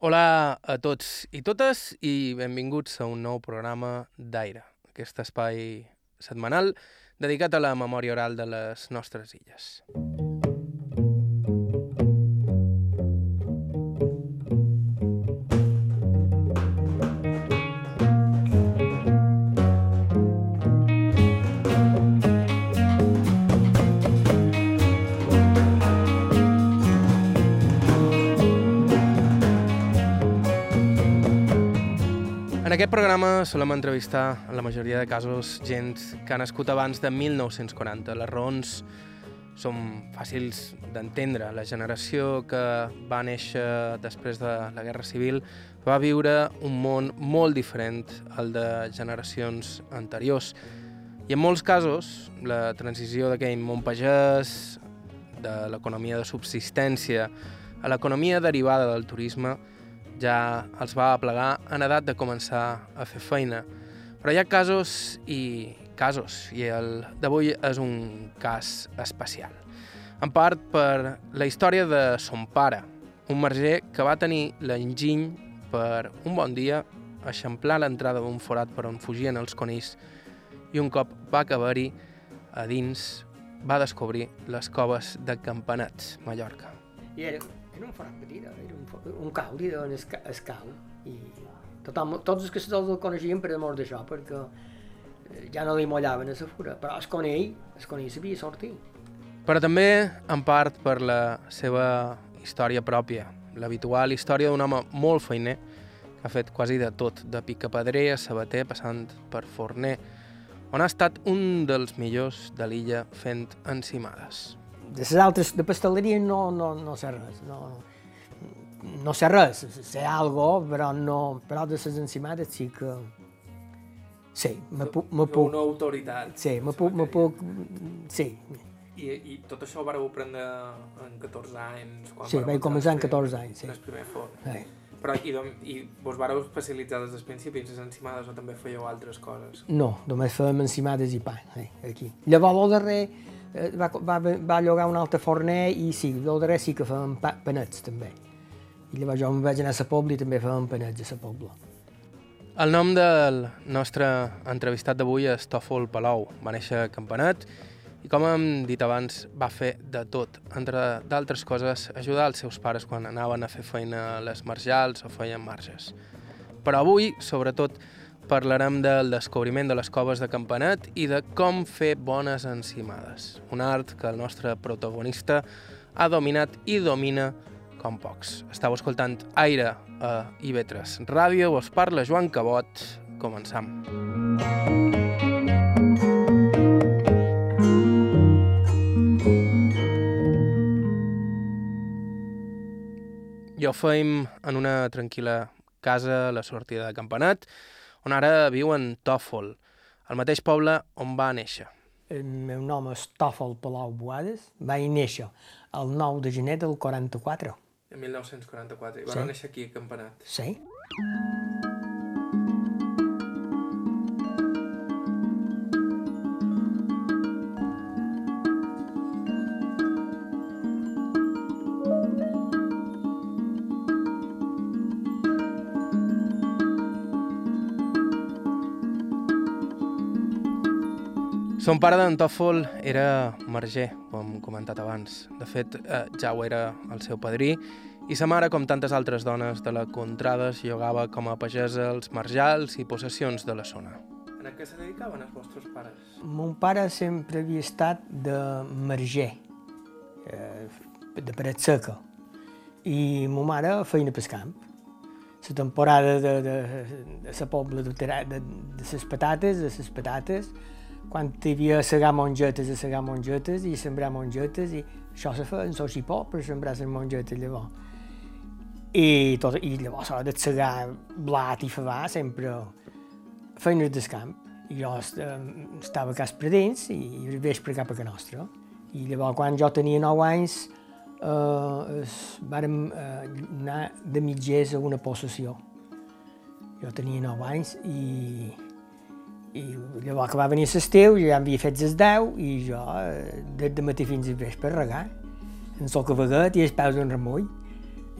Hola a tots i totes i benvinguts a un nou programa d'Aire, aquest espai setmanal dedicat a la memòria oral de les nostres illes. En aquest programa solem entrevistar, en la majoria de casos, gent que ha nascut abans de 1940. Les raons són fàcils d'entendre. La generació que va néixer després de la Guerra Civil va viure un món molt diferent al de generacions anteriors. I en molts casos, la transició d'aquell món pagès, de l'economia de subsistència, a l'economia derivada del turisme, ja els va aplegar en edat de començar a fer feina. Però hi ha casos i casos, i el d'avui és un cas especial. En part per la història de son pare, un marger que va tenir l'enginy per un bon dia eixamplar l'entrada d'un forat per on fugien els conills i un cop va acabar-hi a dins va descobrir les coves de Campanets, Mallorca. I era, un forat petit, era un, un cau, li deien esca, escau. I tothom, tots els caçadors el coneixien per amor d'això, perquè eh, ja no li mollaven a la fura, però el conill, el conill sabia sortir. Però també, en part, per la seva història pròpia, l'habitual història d'un home molt feiner que ha fet quasi de tot, de picapedrer a sabater, passant per forner, on ha estat un dels millors de l'illa fent encimades. De les altres, de pasteleria no, no, no sé res, no, no sé res, sé algo, però, no, però de les encimades sí que... Sí, me puc... Me puc autoritat. sí, me puc, me puc... Sí, I, I tot això ho vareu aprendre en 14 anys? Quan sí, vaig començar amb 14 anys, sí. En el primer forn. sí. Però i, i vos vareu especialitzar des del principi en les encimades o també fèieu altres coses? No, només fèiem encimades i pa, eh, aquí. Llavors, el darrer va, va, va llogar un altre forner i sí, darrer sí que pa, panets, també. I llavors jo em vaig anar a la Pobla i també fèiem panets a la Pobla. El nom del nostre entrevistat d'avui és Tòfol Palau. Va néixer a Campanet i, com hem dit abans, va fer de tot. Entre d'altres coses, ajudar els seus pares quan anaven a fer feina a les marjals o feien marges. Però avui, sobretot, parlarem del descobriment de les coves de Campanet i de com fer bones encimades. Un art que el nostre protagonista ha dominat i domina com pocs. Estau escoltant Aire a IB3 Ràdio, us parla Joan Cabot. Començam. I ho feim en una tranquil·la casa a la sortida de Campanat, on ara viu en Tòfol, el mateix poble on va néixer. El meu nom és Tòfol Palau Boades, vaig néixer el 9 de gener del 44. En 1944, i va Sí. néixer aquí a Campanat. Sí? Son pare d'en Tòfol era marger, com hem comentat abans. De fet, eh, ja ho era el seu padrí, i sa mare, com tantes altres dones de la contrada, es llogava com a pagesa els marjals i possessions de la zona. En què se dedicaven els vostres pares? Mon pare sempre havia estat de marger, eh, de paret seca, i ma mare feina pel camp. La temporada de, de, de la pobla de, tera- de, de les patates, de les patates, quan hi havia segar mongetes, a segar mongetes i sembrar mongetes, i això se feia en socipó per sembrar les mongetes llavors. I, tot, i llavors a de segar blat i favar sempre feines del camp. I jo est- estava a Cas Predins i, i vespre cap a Can Nostra. I llavors, quan jo tenia 9 anys, eh, es, vàrem eh, anar de mitgers a una possessió. Jo tenia 9 anys i, i llavors que va venir l'estiu, jo ja havia fet les 10 i jo, eh, des de matí fins al vespre, regar, en sol cavaguet i els peus en remull.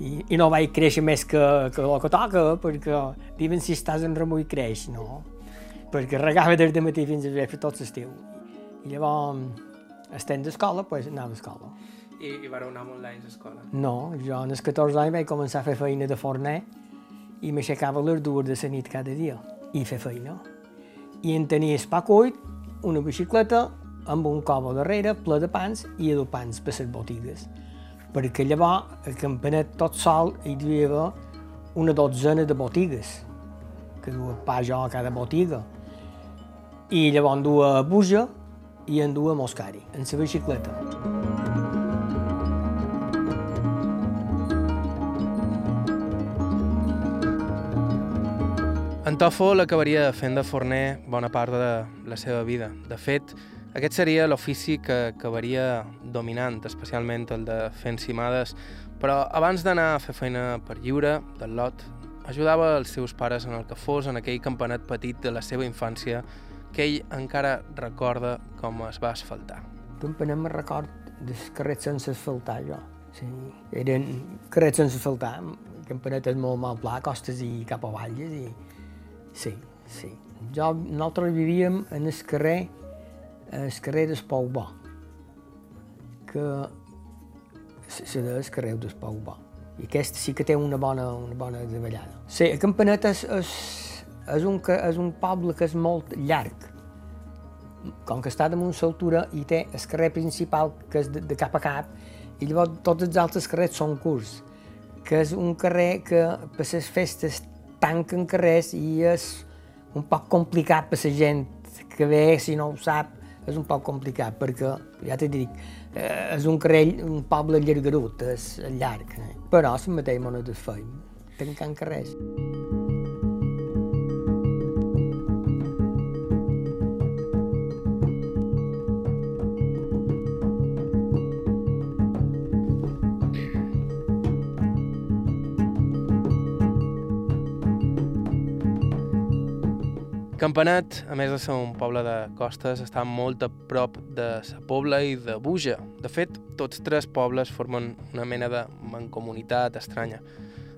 I, i no vaig créixer més que, que el que toca, perquè diuen si estàs en remull creix, no? Perquè regava des de matí fins a vespre tot l'estiu. I llavors, estem d'escola, doncs anava a escola. I, i vareu anar molt anys a escola? No, jo als 14 anys vaig començar a fer feina de forner i m'aixecava a les dues de la nit cada dia i fer feina. I en tenia el pa cuit, una bicicleta amb un cova darrere ple de pans i a pans per les botigues. Perquè llavors el campanet tot sol hi haver una dotzena de botigues, que duia pa jo a cada botiga. I llavors duia buja i en duia moscari, en la bicicleta. En Tòfol acabaria fent de forner bona part de la seva vida. De fet, aquest seria l'ofici que acabaria dominant, especialment el de fer encimades, però abans d'anar a fer feina per lliure, del lot, ajudava els seus pares en el que fos en aquell campanet petit de la seva infància que ell encara recorda com es va asfaltar. Campanet me record dels carrers sense asfaltar, jo. Sí, eren carrers sense asfaltar, campanetes molt mal pla, costes i cap a valles, i sí, sí. Jo, nosaltres vivíem en el carrer, el carrer del Pou Bo, que se deia el carrer del Pou Bo. I aquest sí que té una bona, una bona davallada. Sí, Campanet és, és, és, un, és un poble que és molt llarg. Com que està damunt l'altura i té el carrer principal, que és de, de cap a cap, i llavors tots els altres carrers són curts, que és un carrer que per les festes tanquen carrers i és un poc complicat per la gent que ve, si no ho sap, és un poc complicat, perquè, ja t'he dit, eh, és un carrer, un poble llargarut, és llarg, eh? però la mateixa moneda es feim, tancant carrers. Campanet, a més de ser un poble de costes, està molt a prop de Sa Pobla i de Buja. De fet, tots tres pobles formen una mena de mancomunitat estranya,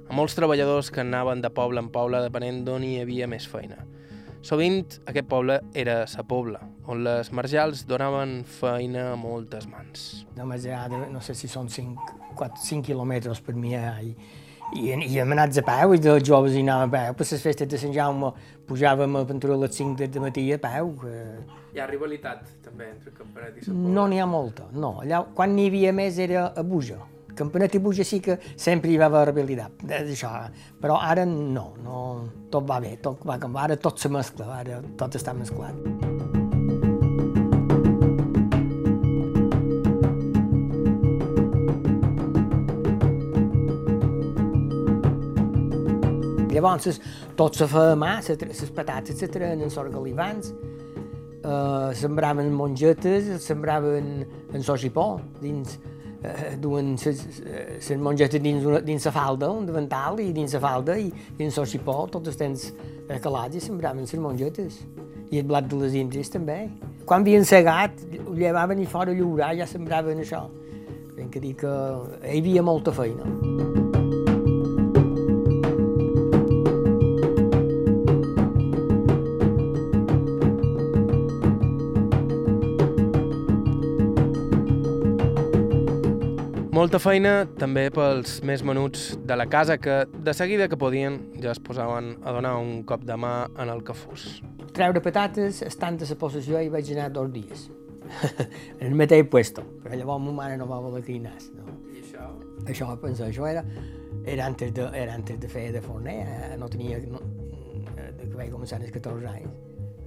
amb molts treballadors que anaven de poble en poble depenent d'on hi havia més feina. Sovint, aquest poble era Sa Pobla, on les marjals donaven feina a moltes mans. Hi ha, no sé si són 5, 4, 5 quilòmetres per mi, i, i, i hem anat a peu, i els joves hi anàvem a peu. Per les festes de Sant Jaume pujàvem a Ventura a les 5 de matí a peu. Hi ha rivalitat, també, entre Campanet i Sa Pobla? No n'hi ha molta, no. Allà, quan n'hi havia més era a Buja. Campanet i Buja sí que sempre hi va haver rivalitat, d'això. Però ara no, no, tot va bé, tot va canviar, ara tot se mescla, ara tot està mesclat. Llavors, tot se feia a mà, les patates treien en sorgalivans, eh, sembraven mongetes, sembraven en sojipó, dins, eh, duen les mongetes dins, una, dins la falda, un davantal, i dins la falda, i dins el xipó, tots els temps calats, i sembraven les mongetes. I el blat de les índies també. Quan havien segat, ho llevaven i fora a lliurar, ja sembraven això. Ben que dir que hi havia molta feina. Molta feina també pels més menuts de la casa que, de seguida que podien, ja es posaven a donar un cop de mà en el que fos. Treure patates, estant a la possessió, hi vaig anar dos dies. en el mateix puesto, però llavors ma mare no va voler que hi anés. No? I això? Això, penso, això era, era, antes de, era antes de fer de forner, eh? no tenia... No, de que vaig començar als 14 anys.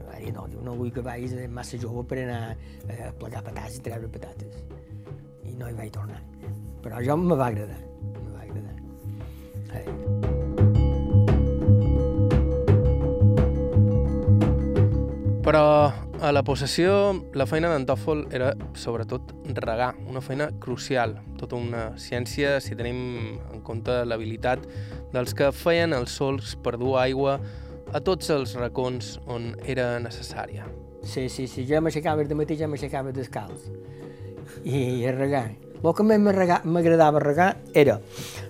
Va dir, no, no vull que vagis massa jove per anar a plegar patates i treure patates. I no hi vaig tornar. Però jo me va agradar, me va agradar. Però a la possessió la feina d'en Tòfol era sobretot regar, una feina crucial, tota una ciència si tenim en compte l'habilitat dels que feien els sols per dur aigua a tots els racons on era necessària. Sí, sí, sí, jo m'aixecava de matí, ja m'aixecava descalç. I, i a regar. El que més m'agradava regar era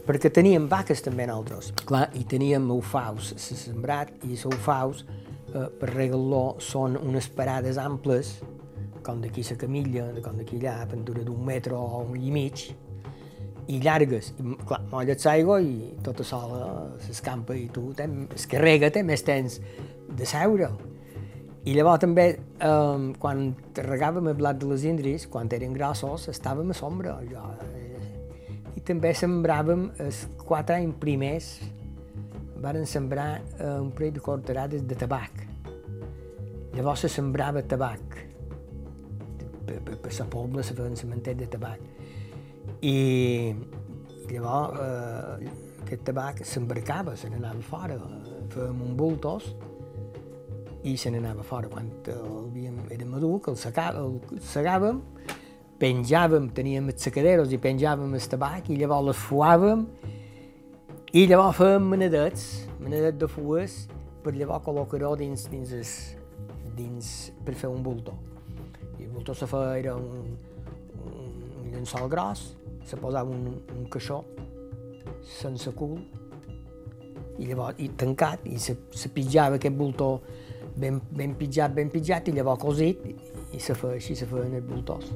perquè teníem vaques també nosaltres. Clar, i teníem ufaus, sembrat, i els ufaus, eh, per regar-lo, són unes parades amples, com d'aquí la camilla, com d'aquí allà, pendura d'un metre o un i mig, i llargues. I, clar, molles l'aigua i tota sola s'escampa i tu, es carrega, té més temps de seure. I llavors també, eh, quan regàvem el blat de les indris, quan eren grossos, estàvem a sombra. Jo, eh, I també sembràvem els quatre anys primers, varen sembrar eh, un parell de corterades de tabac. Llavors se sembrava tabac. Per, la pobla se feien cementet de tabac. I llavors eh, aquest tabac s'embarcava, se n'anava fora, fèiem un bultos i se n'anava fora. Quan havíem, era madur, que el, secava, el segàvem, penjàvem, teníem els secaderos i penjàvem el tabac i llavors les fuàvem i llavors fèiem manadets, manadets de fues, per llavors col·locar-ho dins, dins, es, dins, per fer un bulto. I el bulto se feia era un, un, un llençol gros, se posava un, un caixó sense cul i llavors i tancat i se, se pitjava aquest bultó ben, ben pitjat, ben pitjat, i llavors cosit, i se fa així, se feien els voltors.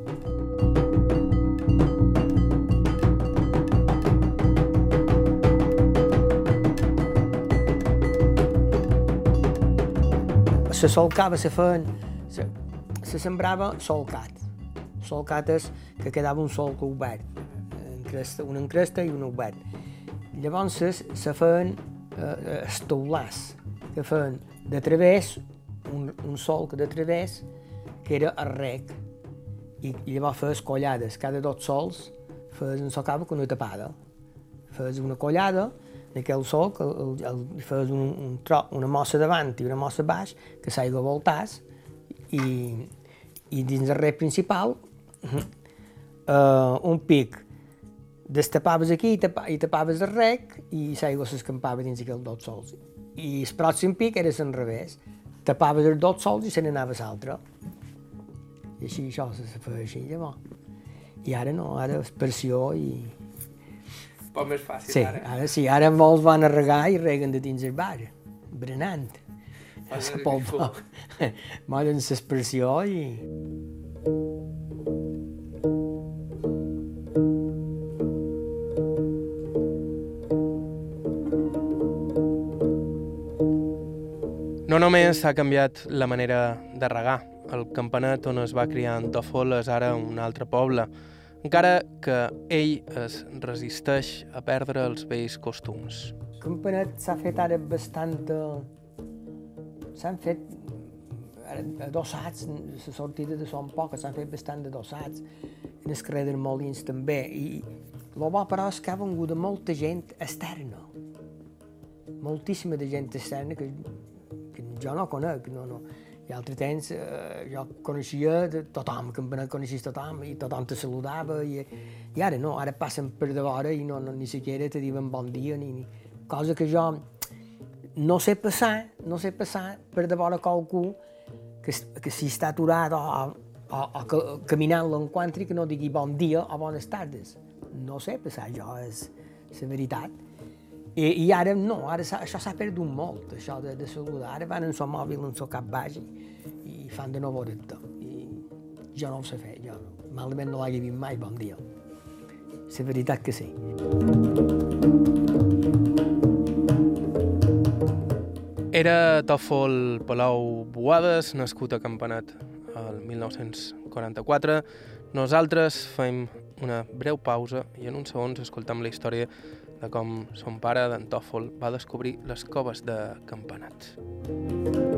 Se solcava, se feien, se, se sembrava solcat. Solcat és que quedava un solc obert, encresta, una encresta i un obert. Llavors se feien eh, estoulars, que feien de través un, un solc de través que era el rec i, i llavors fes collades, cada dos sols fes un socava amb una tapada. Fes una collada d'aquell solc, el, el, el, fes un, un tro, una mossa davant i una mossa baix, que s'aigua voltàs, i, i dins el rec principal uh, un pic destapaves aquí i, tapa, i tapaves el rec i l'aigua s'escampava dins aquells dos sols. I el pròxim pic era l'enrevés tapaves els dos sols i se n'anava l'altre. I així això se feia així llavors. I ara no, ara és pressió i... Un poc més fàcil, sí, ara. ara sí, ara molts van a regar i reguen de dins el bar, berenant. Mollen l'expressió i... No només ha canviat la manera de regar. El campanet on es va criar en Tòfol és ara un altre poble, encara que ell es resisteix a perdre els vells costums. El campanet s'ha fet ara bastant... S'han fet adossats, la sortida de són poques, s'han fet bastant adossats, en el carrer dels Molins també, i el bo però és que ha vengut de molta gent externa, moltíssima de gent externa que jo no conec, no, no. I altre temps eh, jo coneixia tothom, que em coneixia tothom i tothom te saludava i, i ara no, ara passen per de vora i no, no ni siquiera te diuen bon dia ni, ni cosa que jo no sé passar, no sé passar per de vora qualcú que, que si està aturat o, o, o que, caminant l'encontri que no digui bon dia o bones tardes. No sé passar jo, és la veritat. I, i ara no, ara això s'ha perdut molt, això de, de saludar. Ara van en el mòbil, en el cap baix i, i fan de nou voreto. I jo no ho sé fer, jo no. Malament no l'hagi vist mai, bon dia. La veritat que sí. Era Tòfol Palau Boades, nascut a Campanat el 1944. Nosaltres fem una breu pausa i en uns segons escoltam la història de com son pare, d'en Tòfol, va descobrir les coves de Campanat.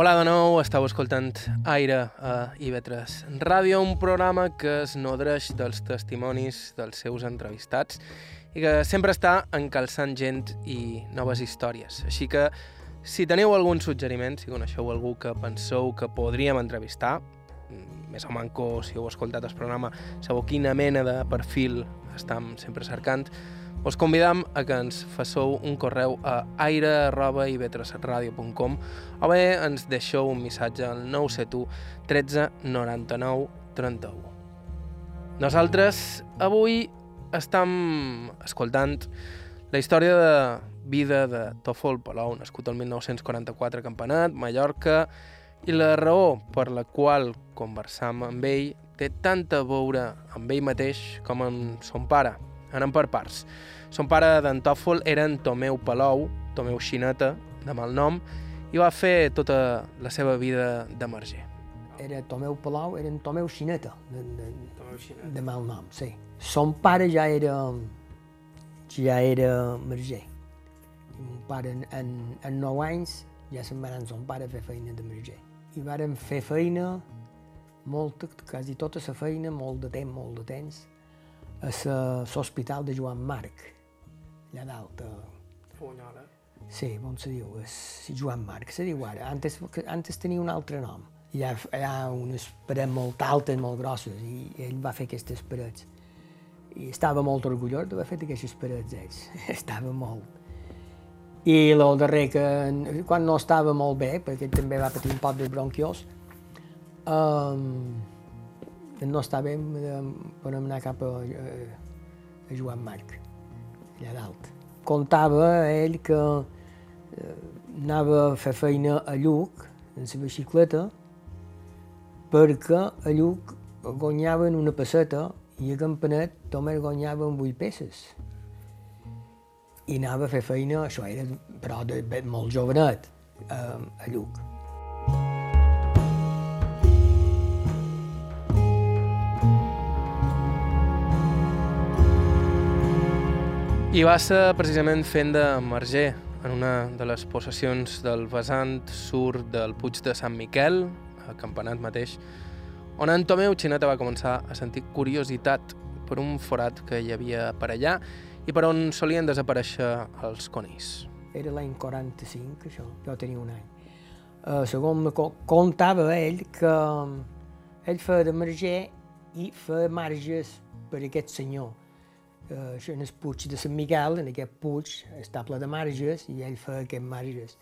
Hola de nou, estàu escoltant Aire a IB3 Ràdio, un programa que es nodreix dels testimonis dels seus entrevistats i que sempre està encalçant gent i noves històries. Així que, si teniu algun suggeriment, si coneixeu algú que penseu que podríem entrevistar, mm, més o manco, si heu escoltat el programa, sabeu quina mena de perfil estem sempre cercant, us convidam a que ens fasseu un correu a aire.ivetresradio.com o bé ens deixeu un missatge al 971 13 99 31. Nosaltres avui estem escoltant la història de vida de Tòfol Palou, nascut el 1944 a Campanat, Mallorca, i la raó per la qual conversam amb ell té tanta a veure amb ell mateix com amb son pare, Anem per parts. Son pare d'en Tòfol era en Tomeu Palou, Tomeu Xineta, de mal nom, i va fer tota la seva vida de marger. Era Tomeu Palau, era en Tomeu Xineta, de, de, Tomeu Xineta. de mal nom, sí. Son pare ja era, ja era marger. Mon pare, en, en, en 9 anys, ja se'n va anar son pare a fer feina de marger. I vàrem fer feina, molta, quasi tota la feina, molt de temps, molt de temps, a l'hospital de Joan Marc, allà dalt. a- Fonyola. Sí, com se diu? És Joan Marc, se diu ara. Antes, antes tenia un altre nom. Hi ha, hi ha unes parets molt altes, molt grosses, i ell va fer aquestes parets. I estava molt orgullós d'haver fet aquestes parets, ells. estava molt. I el darrer que, quan no estava molt bé, perquè també va patir un poc de bronquiós, um, no estava bé, em- podem anar cap a, a, a Joan Marc, allà dalt. Contava ell que eh, anava a fer feina a Lluc, en la bicicleta, perquè a Lluc guanyaven una passeta i a Campanet només guanyaven 8 peces. I anava a fer feina, això era, però de molt jovenet, a, a Lluc. I va ser precisament fent de marger en una de les possessions del vessant sud del Puig de Sant Miquel, a Campanat mateix, on en Tomeu Xineta va començar a sentir curiositat per un forat que hi havia per allà i per on solien desaparèixer els conills. Era l'any 45, això, jo tenia un any. Uh, segons contava ell que ell feia de marger i feia marges per aquest senyor. Uh, això en el puig de Sant Miquel, en aquest puig, està ple de marges i ell feia aquests marges.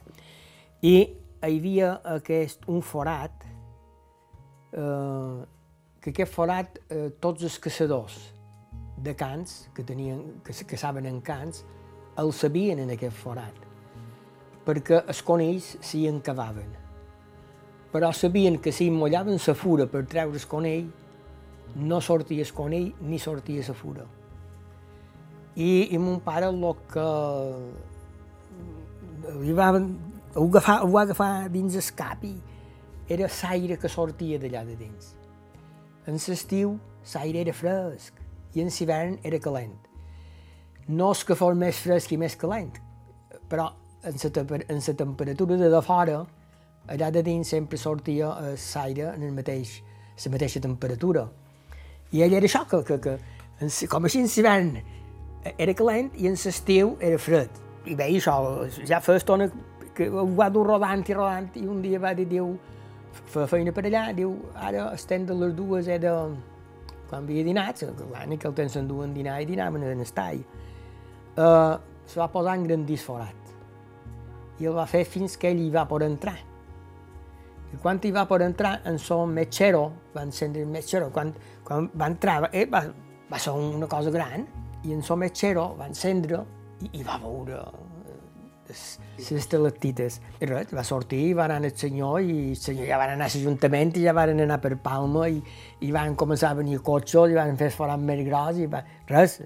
I hi havia aquest, un forat, uh, que aquest forat, uh, tots els caçadors de cans, que, tenien, que caçaven en cans, el sabien en aquest forat, perquè els conills s'hi encavaven. Però sabien que si mollaven la fura per treure el conill, no sortia el conill ni sortia la fura. I, i mon pare el que li va, ho, agafar, ho va agafar dins el cap i era l'aire que sortia d'allà de dins. En l'estiu l'aire era fresc i en l'hivern era calent. No és que fos més fresc i més calent, però en la, en la temperatura de de fora, allà de dins sempre sortia l'aire en el mateix, la mateixa temperatura. I ell era això, que, que, que com així en l'hivern era calent i en l'estiu era fred. I bé, això, ja fa estona que ho va dur rodant i rodant i un dia va dir, diu, fa feina per allà, diu, ara estem de les dues, era quan havia dinat, clar, en aquell temps s'enduen dinar i dinaven en el tall. Uh, se va posar en grandís forat. I el va fer fins que ell hi va per entrar. I quan hi va per entrar, en son metgero, va encendre el metgero, quan, quan va entrar, eh, va, va ser una cosa gran, i en son metgero va encendre i, i va veure eh, les estalactites. I res, va sortir, va anar el senyor, i el senyor ja van anar a l'Ajuntament i ja van anar per Palma, i, i van començar a venir cotxos, i van fer forat més gros, i va, res.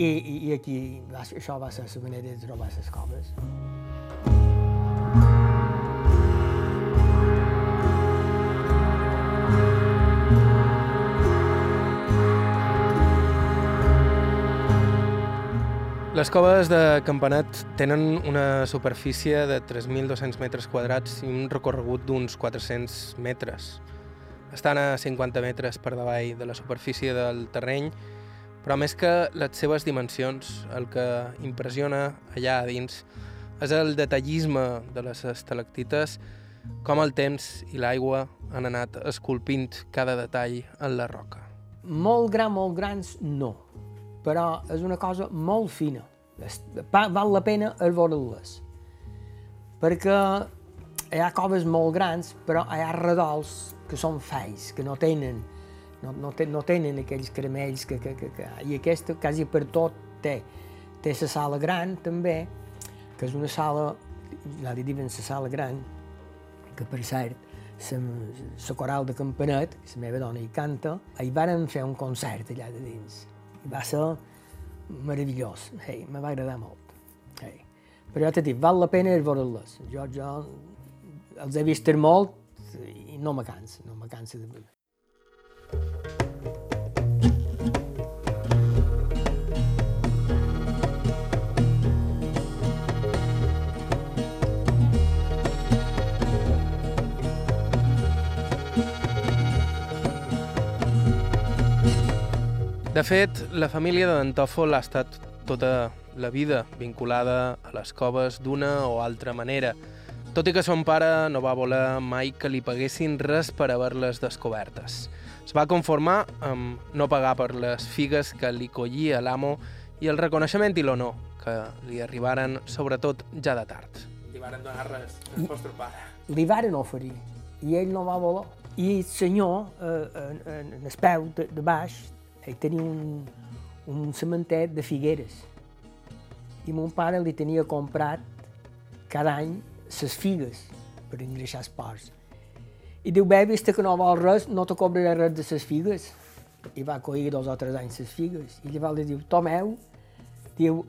I, i, i aquí, va, això va ser la manera de trobar les coves. Les coves de Campanet tenen una superfície de 3.200 metres quadrats i un recorregut d'uns 400 metres. Estan a 50 metres per davall de la superfície del terreny, però més que les seves dimensions, el que impressiona allà a dins és el detallisme de les estalactites, com el temps i l'aigua han anat esculpint cada detall en la roca. Molt gran, molt grans, no però és una cosa molt fina. Val la pena el veure-les. Perquè hi ha coves molt grans, però hi ha redols que són feis, que no tenen, no, no, ten, no tenen aquells caramells que, que, que, que... I aquesta, quasi per tot, té. Té la sala gran, també, que és una sala, la diuen la sala gran, que per cert, la coral de Campanet, la meva dona hi canta, hi varen fer un concert allà de dins va ser meravellós, hey, me va agradar molt. Hey. Però ja t'he dit, val la pena veure-les. Jo, jo els he vist molt i no me cansa, no me cansa de veure. De fet, la família d'Antòfol ha estat tota la vida vinculada a les coves d'una o altra manera, tot i que son pare no va voler mai que li paguessin res per haver-les descobertes. Es va conformar amb no pagar per les figues que li collia l'amo i el reconeixement i l'honor que li arribaren, sobretot ja de tard. Li varen donar res al vostre pare. Li varen oferir i ell no va voler. I el senyor, eh, en, en, en el peu de, de baix, ell tenia un, un cementer de figueres i mon pare li tenia comprat cada any les figues per engreixar els porcs. I diu, bé, vist que no vol res, no te cobraré res de les figues. I va collir dos o tres anys les figues. I llavors li diu, tomeu, diu,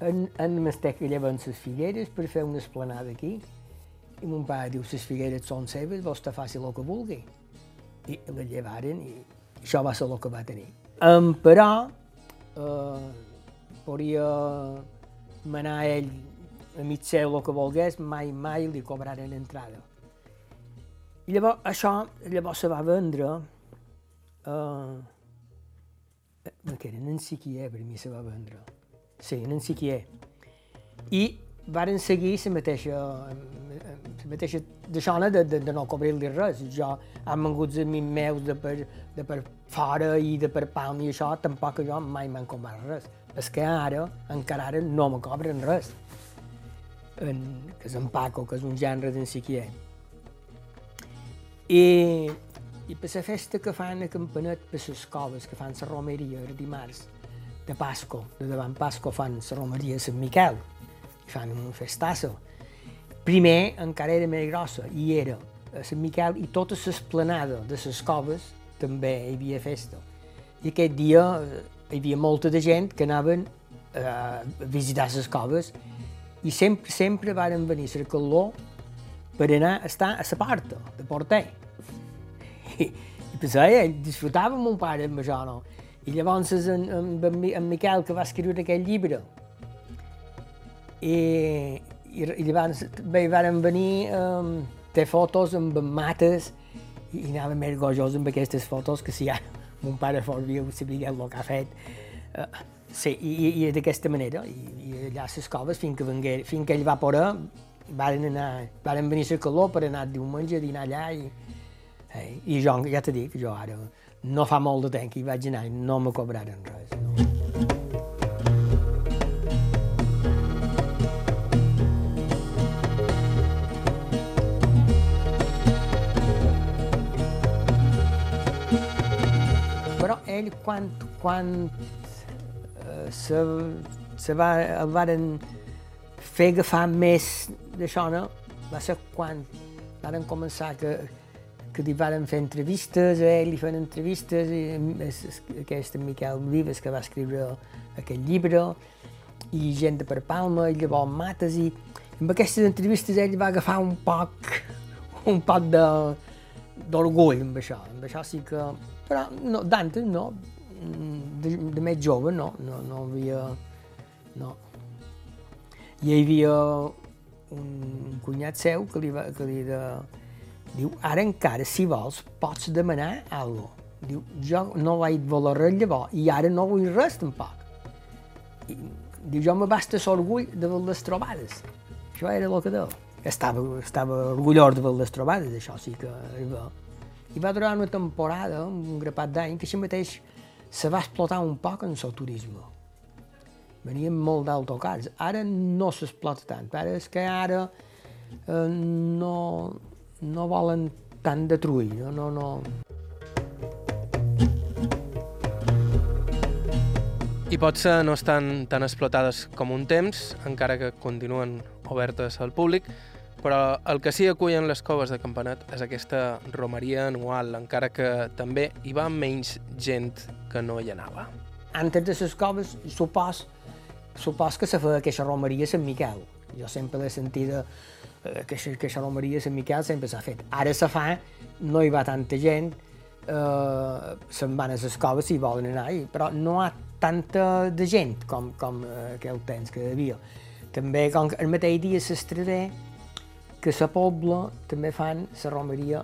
en, en m'estic que lleven les figueres per fer una esplanada aquí. I mon pare diu, les figueres són seves, vostè faci el que vulgui. I les llevaren i això va ser el que va tenir. Um, però eh, podria manar ell a mig seu el que volgués, mai, mai li cobraren entrada. I llavors això llavors se va vendre eh, que era Nancy per mi se va vendre. Sí, Nancy Quier. I varen seguir la mateixa, la mateixa d'això de, de, de no cobrir-li res. Jo els amics meus de per, de per fora i de per Palma i això, tampoc jo mai m'han cobrat res. És que ara, encara ara, no me cobren res. En, que és en Paco, que és un gènere d'en Siquier. I, I per la festa que fan a Campanet, per les coves, que fan la romeria el dimarts de Pasco, de davant Pasco fan la romeria de Sant Miquel, fan un festasso. Primer encara era més grossa i era a Sant Miquel i tota l'esplanada de les coves també hi havia festa. I aquest dia eh, hi havia molta de gent que anaven eh, a visitar les coves i sempre, sempre varen venir a calor per anar a estar a la porta de porter. I, i pensava, eh, disfrutava mon pare amb això, no? I llavors en, en, en Miquel, que va escriure aquell llibre, i, i, i llavors bé, van venir um, té fotos amb mates i, i anava més gojós amb aquestes fotos que si ja mon pare fos viu sabia el que ha fet. Uh, sí, i, i d'aquesta manera, i, i allà a les coves, fins que, vengué, fins que ell va poder, varen, anar, varen venir a calor per anar diumenge a dinar allà i, eh, i jo, ja t'he dit, jo ara no fa molt de temps que hi vaig anar i no me cobraren res. No. Ell quan, quan eh, se, se va, el varen fer agafar més d'això, no? Va ser quan varen començar que, que li varen fer entrevistes, a ell li feien entrevistes, i aquest Miquel Vives que va escriure aquest llibre, i gent de per Palma, i llavors Mates, i amb aquestes entrevistes ell va agafar un poc, un poc d'orgull amb això, amb això sí que... Però no, d'antes no, de, de més jove no, no, no havia... No. Hi havia un cunyat seu que li, va, que li de, diu, ara encara, si vols, pots demanar cosa. Diu, jo no vaig voler res llavors i ara no vull res tampoc. I, diu, jo me basta l'orgull de les trobades. Això era el que deia. Estava, estava orgullós de les trobades, això sí que era I va durar una temporada, un grapat d'any, que així mateix se va explotar un poc en el turisme. Venien molt d'autocars. Ara no s'explota tant. Ara és que ara eh, no, no volen tant detruir. No, no, no. I potser no estan tan explotades com un temps, encara que continuen obertes al públic, però el que sí acullen les coves de Campanat és aquesta romeria anual, encara que també hi va menys gent que no hi anava. Antes de les coves, supos, supos que se feia aquesta romeria a Sant Miquel. Jo sempre l'he sentida, eh, que aquesta romeria a Sant Miquel sempre s'ha fet. Ara se fa, no hi va tanta gent, eh, se'n van a les coves si volen anar, però no ha tanta de gent com, com eh, aquell temps que hi havia. També, com el mateix dia s'estradé, que a la Pobla també fan la romeria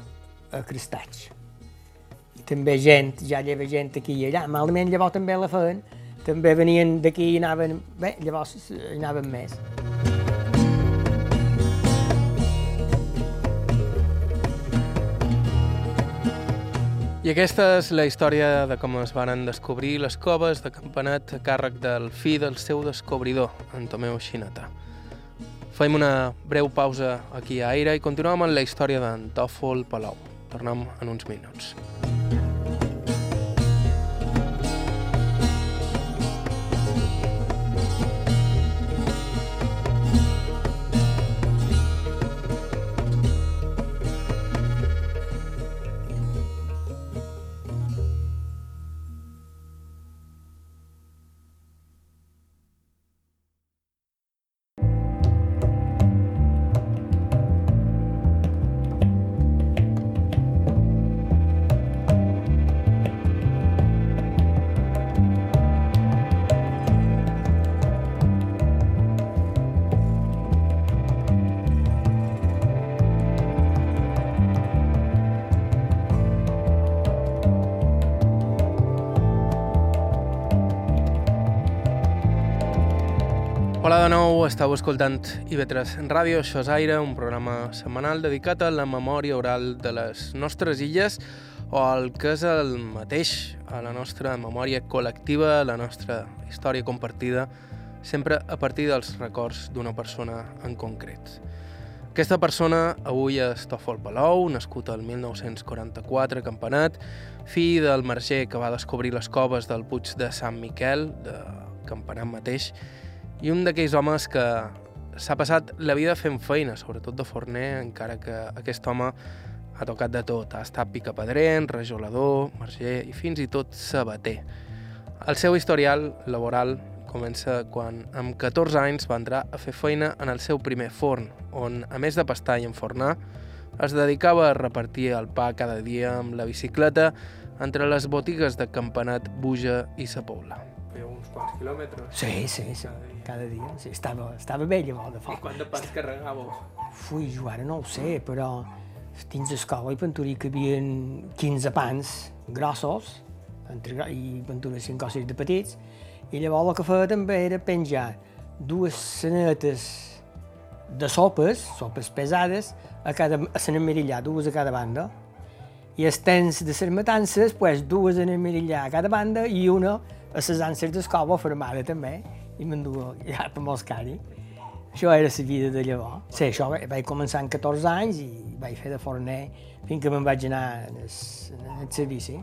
a Cristats. I també gent, ja lleva gent aquí i allà, malament llavors també la feien, també venien d'aquí i anaven, bé, llavors hi anaven més. I aquesta és la història de com es van descobrir les coves de Campanet a càrrec del fill del seu descobridor, en Tomeu Xinata. Fem una breu pausa aquí a Aire i continuem amb la història d'en Tòfol Palau. Tornem en uns minuts. Hola de nou, estàu escoltant IB3 Ràdio, això és Aire, un programa setmanal dedicat a la memòria oral de les nostres illes o al que és el mateix, a la nostra memòria col·lectiva, la nostra història compartida, sempre a partir dels records d'una persona en concret. Aquesta persona avui és Tòfol Palou, nascut el 1944 a Campanat, fill del marger que va descobrir les coves del Puig de Sant Miquel, de Campanat mateix, i un d'aquells homes que s'ha passat la vida fent feina, sobretot de forner, encara que aquest home ha tocat de tot. Ha estat picapedrent, rajolador, marger i fins i tot sabater. El seu historial laboral comença quan amb 14 anys va entrar a fer feina en el seu primer forn, on, a més de pastar i enfornar, es dedicava a repartir el pa cada dia amb la bicicleta entre les botigues de Campanat, Buja i Sa Pobla. Feia uns quants quilòmetres. Sí, sí, sí, cada dia. Sí, estava, estava bé llavors de I foc. quant de pans carregàveu? Fui, jo ara no ho sé, però dins l'escola i penturí que hi havia 15 pans grossos entre, i penturí 5 coses de petits i llavors el que feia també era penjar dues sanetes de sopes, sopes pesades, a cada a l'emmirillà, dues a cada banda. I els temps de les matances, pues, dues en emmirillà a cada banda i una a les anses d'escova formada també, i m'enduia ja per molts cari. Això era la vida de llavors. Sí, això va- vaig començar amb 14 anys i vaig fer de forner fins que me'n vaig anar el servici.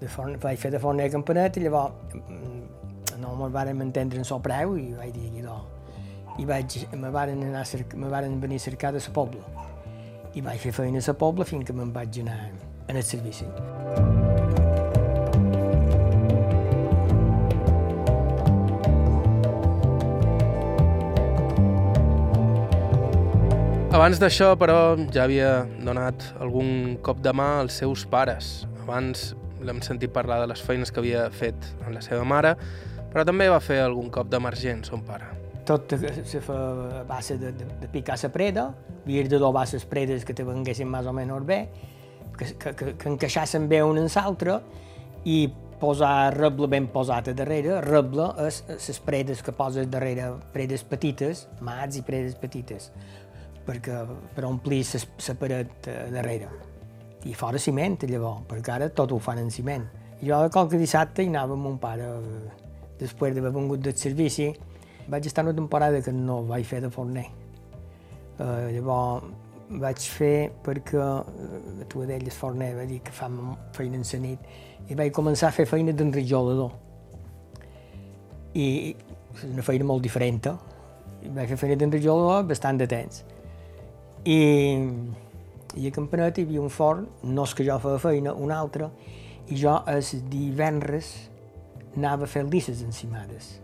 De forn, vaig fer de forner a Campanet i llavors mm, no me'n vàrem entendre en el preu i vaig dir, idò, i vaig, me varen, anar a me varen venir a cercar de la pobla. I vaig fer feina a la pobla fins que me'n vaig anar el servici. Abans d'això, però, ja havia donat algun cop de mà als seus pares. Abans l'hem sentit parlar de les feines que havia fet amb la seva mare, però també va fer algun cop d'emergent, son pare. Tot se fa a base de, de, de picar la preda, havia de dobar les predes que te venguessin més o menys bé, que, que, que, que encaixassin bé una en l'altra i posar reble ben posat a darrere. Reble és les predes que poses darrere, predes petites, mats i predes petites perquè, per omplir la paret eh, darrere. I fora ciment, llavors, perquè ara tot ho fan en ciment. I jo qualque dissabte hi anava amb mon pare, eh, després d'haver vengut del servici, vaig estar una temporada que no vaig fer de forner. Uh, llavors vaig fer perquè uh, tu d'ell el forner va dir que fa feina en la nit i vaig començar a fer feina d'enrijolador. I és una feina molt diferent. Vaig fer feina d'enrijolador bastant de temps. I, i a Campanet hi havia un forn, no és que jo feia feina, un altre, i jo els divendres anava a fer lisses encimades.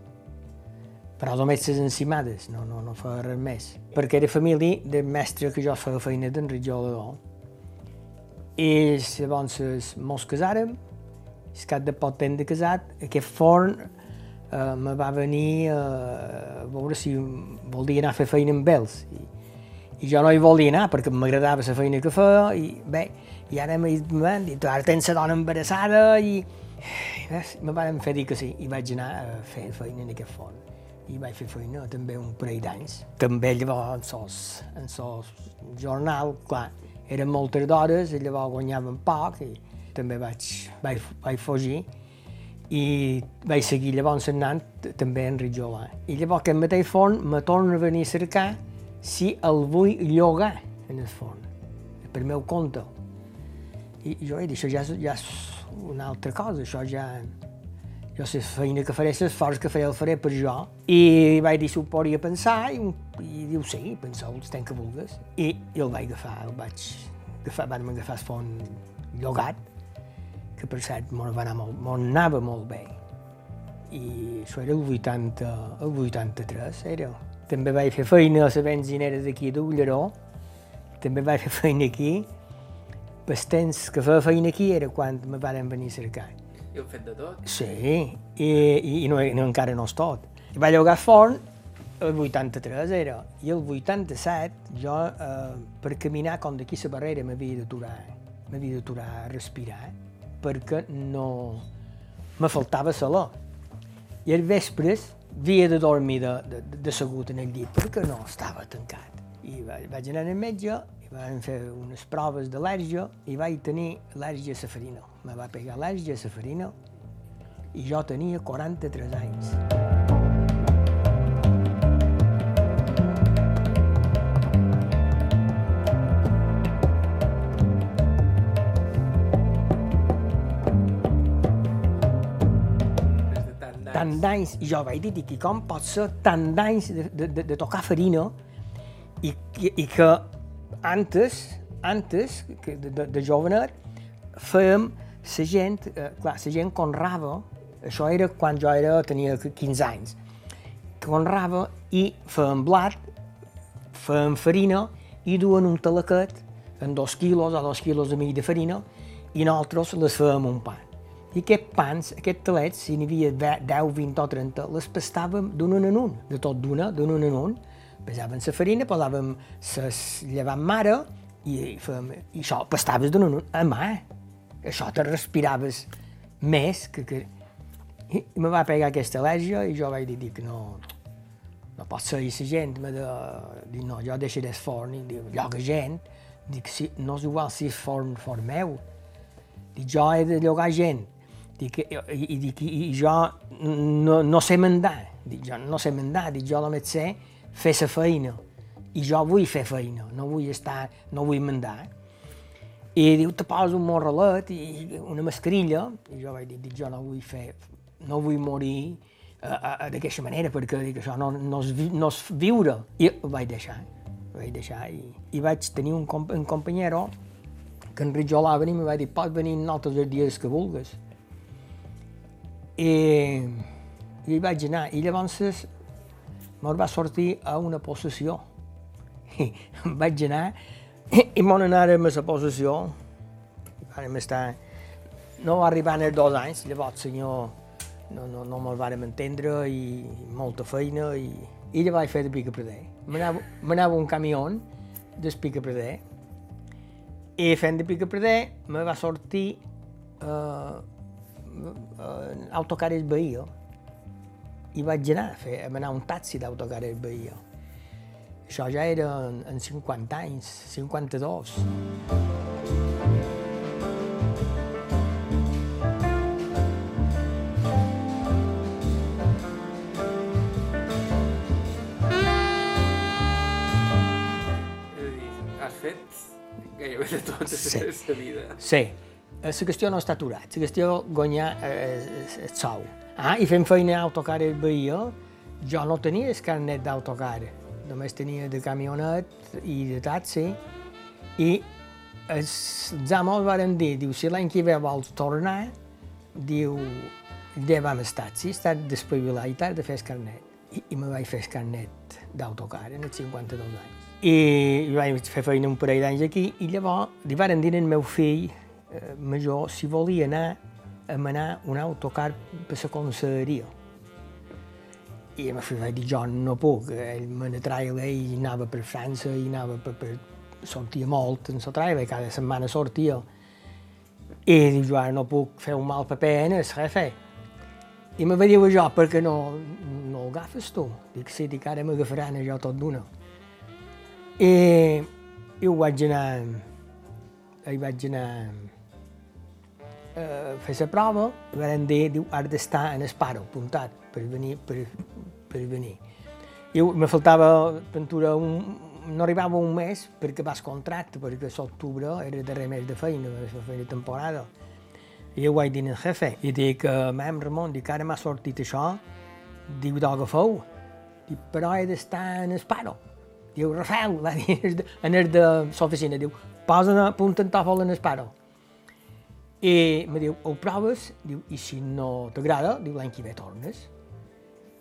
Però només les encimades, no, no, no feia res més. Perquè era família del mestre que jo feia feina d'Enric Jolador. I llavors mos casàrem, el cap de pot temps de casat, aquest forn eh, me va venir a veure si volia anar a fer feina amb ells. I, i jo no hi volia anar perquè m'agradava la feina que feia i bé, i ara m'he dit, ara tens la dona embarassada i, i bé, me van fer dir que sí i vaig anar a fer feina en aquest forn i vaig fer feina també un parell d'anys. També llavors en sos, en sos jornal, clar, eren moltes d'hores i llavors guanyaven poc i també vaig, vaig, vaig fugir i vaig seguir llavors anant també en Ritjolà. I llavors aquest mateix forn me torna a venir a cercar si el vull llogar en el fons, per meu compte. I jo he dit, això ja, ja és una altra cosa, això ja... Jo sé feina que faré, l'esforç que faré el faré per jo. I vaig dir si ho podria pensar, i, i diu sí, penseu el temps que vulguis. I, i el vaig agafar, el vaig agafar, vam agafar el fons llogat, que per cert anar molt, anava molt bé. I això era el 80, el 83, era. També vaig fer feina a la benzinera d'aquí d'Ulleró, també vaig fer feina aquí. El temps que feia feina aquí era quan me van venir a cercar. I heu fet de tot? Sí, i, i, i no, no, encara no és tot. I vaig llogar forn el 83 era, i el 87 jo eh, per caminar com d'aquí la barrera m'havia d'aturar, m'havia d'aturar a respirar, perquè no... me faltava saló. I als vespres havia de dormir de, de, de segut en el llit perquè no estava tancat. I vaig, vaig anar al metge i van fer unes proves d'al·lèrgia i vaig tenir al·lèrgia a la farina. Me va pegar al·lèrgia a la farina i jo tenia 43 anys. Tant d'anys, i jo vaig dir, i com pot ser tant d'anys de, de, de, tocar farina i, i, i que antes, antes que de, de, de jovenet, fèiem la gent, eh, clar, la gent conrava, això era quan jo era, tenia 15 anys, conrava i feien blat, feien farina i duen un talaquet en dos quilos o dos quilos i mig de farina i nosaltres les fèiem un pa. I aquests pans, aquests talets, si n'hi havia 10, 20 o 30, les pastàvem d'un en un, de tot d'una, d'un en un. Pesàvem la farina, posàvem les llevant mare i, fèiem, i això pastaves d'un en un, a mà. Això te respiraves més que... que... I me va pegar aquesta al·lèrgia i jo vaig dir que no, no pot ser la gent, me de, dir, no, jo deixaré el forn, i dic, lloga gent, dic, si, no és igual si és forn, forn meu, dic, jo he de llogar gent, Dic, i, i, dic, i jo no, no sé mandar. Dic, jo no sé mandar, dic, jo només sé fer la feina. I jo vull fer feina, no vull estar, no vull mandar. I diu, te poso un morralet i una mascarilla. I jo vaig dir, dic, jo no vull fer, no vull morir d'aquesta manera, perquè dic, això no, no, és, no és viure. I ho vaig deixar, ho vaig deixar. I, i vaig tenir un, comp un companyero que enritjolava i em va dir, pots venir nosaltres els dies que vulguis. I, i hi vaig anar. I llavors me'n va sortir a una possessió. I vaig anar i m'on anàrem a la possessió. Vam estar... No en els dos anys, llavors senyor no, no, no me'l vàrem entendre i molta feina i, i ja vaig fer de pica preder. M'anava un camió del pica preder i fent de pica preder me va sortir eh, uh, autocares Bahia i vaig anar a fer, a anar un taxi d'autocares Bahia. Això ja era en, en 50 anys, 52. gairebé de tota sí. la vida. Sí. La qüestió no està aturat, la qüestió guanyar eh, el sou. Ah, I fent feina a autocar Bahia, jo no tenia el carnet d'autocar, només tenia de camionet i de taxi, i els amos van dir, diu, si l'any que ve vols tornar, diu, llevam el taxi, està despavilat i t'has de fer el carnet. I, i me vaig fer el carnet d'autocar en els 52 anys i vaig fer feina un parell d'anys aquí i llavors li van dir al meu fill eh, major si volia anar a manar un autocar per la conselleria. I fill va dir, jo no puc, ell me n'atraia i anava per França i anava per, per... sortia molt en la trailer, cada setmana sortia. I diu, jo no puc fer un mal paper en el jefe. I me va dir jo, per què no, no agafes tu? Dic, sí, dic, ara m'agafaran jo tot d'una. I, i ho vaig anar, hi vaig anar a fer la prova, i van dir, diu, has d'estar en el paro, apuntat, per venir, per, per venir. I me faltava pintura un, no arribava un mes perquè vas contracte, perquè l'octubre era el darrer mes de feina, la feina temporada. I jo vaig dir al jefe, i dic, mam Ramon, dic, ara m'ha sortit això, diu, d'agafeu, dic, però he d'estar en el paro. Diu, Rafael, va dir, en el de l'oficina, diu, posa una punta en tòfol en el paro. I me diu, ho proves? Diu, i si no t'agrada, diu, l'any que ve tornes.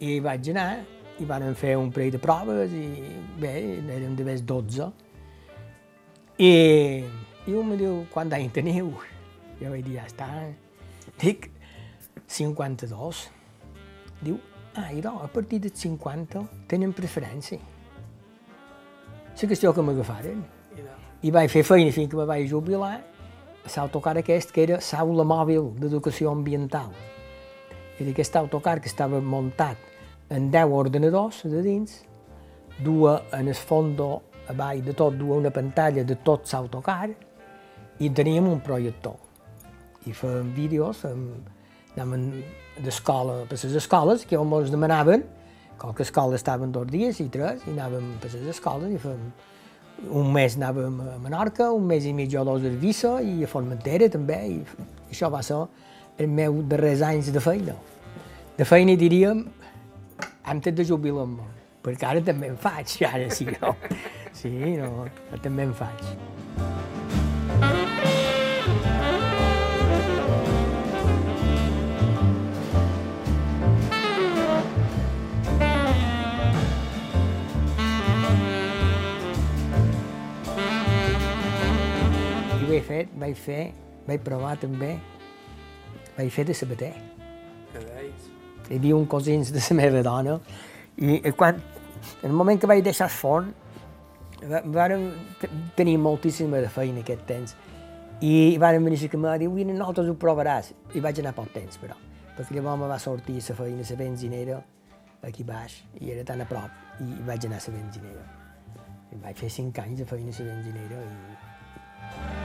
I vaig anar, i van fer un parell de proves, i bé, érem de més 12. I, i un me diu, quant d'any teniu? Jo vaig dir, ja està. Dic, 52. Diu, ah, idò, a partir de 50 tenen preferència la qüestió que m'agafaren. I vaig fer feina fins que me vaig jubilar l'autocar aquest, que era l'aula mòbil d'educació ambiental. Era aquest autocar que estava muntat en 10 ordenadors de dins, duia en el fondo, a baix de tot, duia una pantalla de tot l'autocar i teníem un projector. I fèiem vídeos, fèiem, anàvem d'escola per les escoles, que ens demanaven Qualque escola estaven dos dies i tres, i anàvem per les escoles, i fem, un mes anàvem a Menorca, un mes i mig o dos a Eivissa i a Formentera també, i això va ser el meu darrers anys de feina. De feina diríem, antes de jubilar-me, perquè ara també en faig, ara sí, no? Sí, no, també en faig. He fet, vaig fer, vaig provar també, vaig fer de sabater. Hi havia un cosins de la meva dona i quan, en el moment que vaig deixar el forn, vàrem tenir moltíssima de feina aquest temps i vàrem venir a cama i diu, vine, nosaltres ho provaràs. I vaig anar poc temps, però, perquè llavors me va sortir la feina, la benzinera, aquí baix, i era tan a prop, i vaig anar a la benzinera. I vaig fer cinc anys de feina a la benzinera i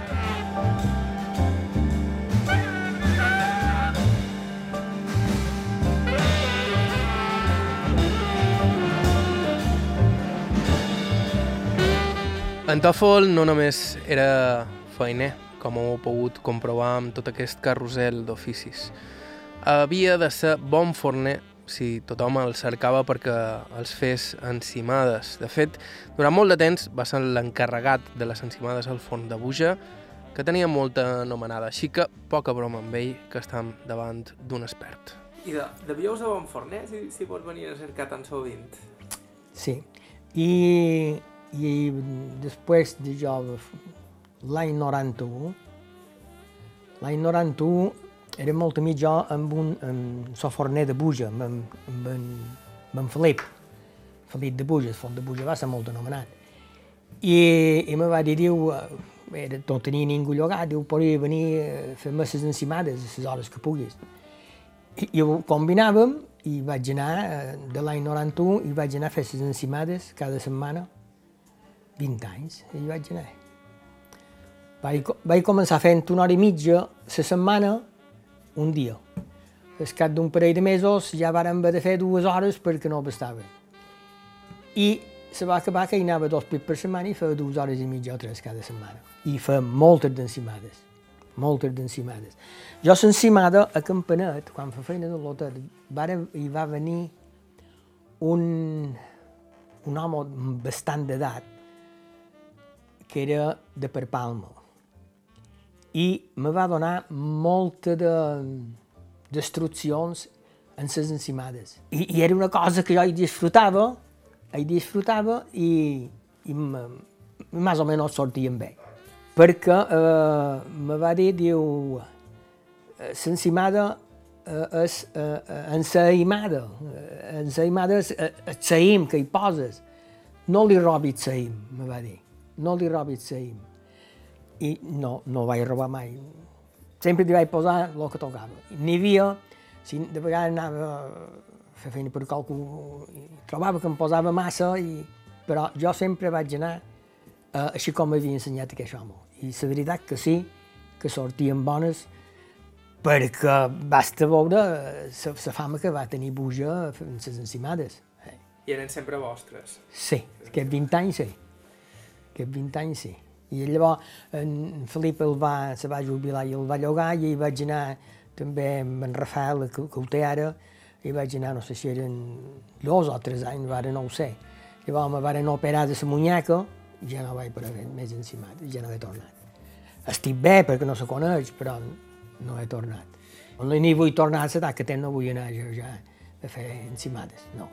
en Tòfol no només era feiner, com heu pogut comprovar amb tot aquest carrusel d'oficis. Havia de ser bon forner si tothom el cercava perquè els fes encimades. De fet, durant molt de temps va ser l'encarregat de les encimades al forn de Buja, que tenia molta anomenada, així que poca broma amb ell, que estem davant d'un expert. I de, devíeu ser bon forner, si, si pots venir a cercar tan sovint? Sí. I, i després de jo, l'any 91, l'any 91 era molt amic jo amb un amb so forner de Buja, amb, amb, amb, en, amb en Felip, Felip de Buja, el forn de Buja va ser molt anomenat. I, i me va dir, diu, era, no tenia ningú llogat, diu, podria venir a fer messes encimades a les hores que puguis. I, i ho combinàvem i vaig anar, eh, de l'any 91, i vaig anar a fer les encimades cada setmana, 20 anys, i vaig anar. Vaig, vaig començar fent una hora i mitja la setmana, un dia. Al cap d'un parell de mesos ja vàrem haver de fer dues hores perquè no bastava. I se va acabar que hi anava dos pits per setmana i feia dues hores i mitja o tres cada setmana. I feia moltes d'encimades, moltes d'encimades. Jo l'encimada a Campanet, quan fa feina de l'hotel, hi va venir un, un home bastant d'edat que era de per Palma i me va donar molta de destruccions en les encimades. I, I era una cosa que jo hi disfrutava, hi disfrutava i, i més o menys sortien bé. Perquè eh, me va dir, diu, l'encimada eh, és eh, en la aimada, en la aimada és el saïm que hi poses. No li robis saïm, me va dir, no li robis saïm i no, no vaig robar mai. Sempre li vaig posar el que tocava. N'hi havia, si de vegades anava fer feina per qualcú, i trobava que em posava massa, i, però jo sempre vaig anar eh, així com m'havia ensenyat aquest home. I la veritat que sí, que sortien bones, perquè basta veure la fama que va tenir Buja en les encimades. I eren sempre vostres? Sí, aquests 20 anys sí. Aquests 20 anys sí. I llavors en Felip el va, se va jubilar i el va llogar i hi vaig anar també amb en Rafael, que, que ho té ara, i vaig anar, no sé si eren dos o tres anys, ara no ho sé. Llavors me van operar de la munyaca i ja no vaig per haver més encimat, ja no he tornat. Estic bé perquè no se coneix, però no he tornat. No ni vull tornar a l'edat que tenc, no vull anar jo ja a fer encimades, no.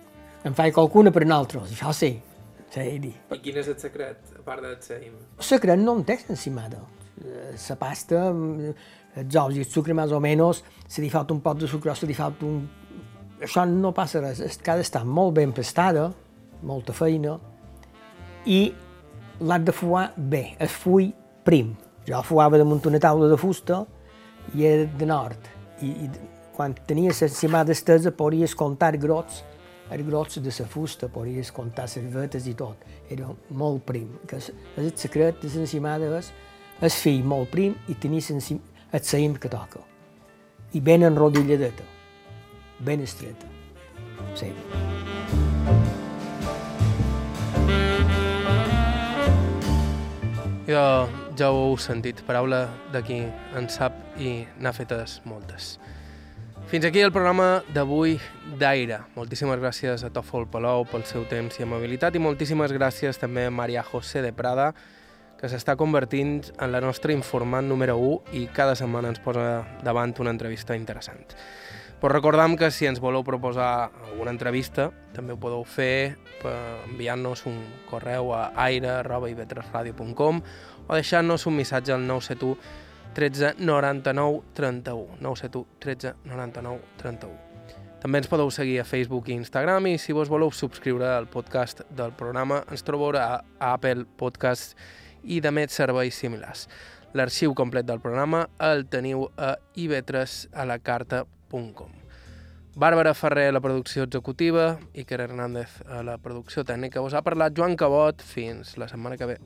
Em faig qualcuna per nosaltres, això sí, sí, dir. I quin és el secret, a part del seim? El secret no en té encimada. La pasta, els ous i el sucre més o menys, se li falta un pot de sucre se li falta un... Això no passa res, ha d'estar molt ben pastada, molta feina, i l'has de fuar bé, el full prim. Jo fuava damunt una taula de fusta i era de nord. I, i quan tenies l'encimada estesa podries comptar grots els grots de la fusta, podries comptar cervetes i tot. Era molt prim. Que és, és el secret de l'encimada és el fill molt prim i tenir el saïm que toca. I ben enrodilladeta, ben estreta. Sí. Jo ja ho heu sentit, paraula de qui en sap i n'ha fetes moltes. Fins aquí el programa d'avui d'Aire. Moltíssimes gràcies a Tòfol Palou pel seu temps i amabilitat i moltíssimes gràcies també a Maria José de Prada, que s'està convertint en la nostra informant número 1 i cada setmana ens posa davant una entrevista interessant. Però recordam que si ens voleu proposar alguna entrevista, també ho podeu fer enviant-nos un correu a aire.ivetresradio.com o deixant-nos un missatge al 971 13 99 31. 971 13 99 31. També ens podeu seguir a Facebook i Instagram i si vos voleu subscriure al podcast del programa ens trobeu a Apple Podcast i de més serveis similars. L'arxiu complet del programa el teniu a ivetresalacarta.com. Bàrbara Ferrer a la producció executiva, Iker Hernández a la producció tècnica. Us ha parlat Joan Cabot. Fins la setmana que ve.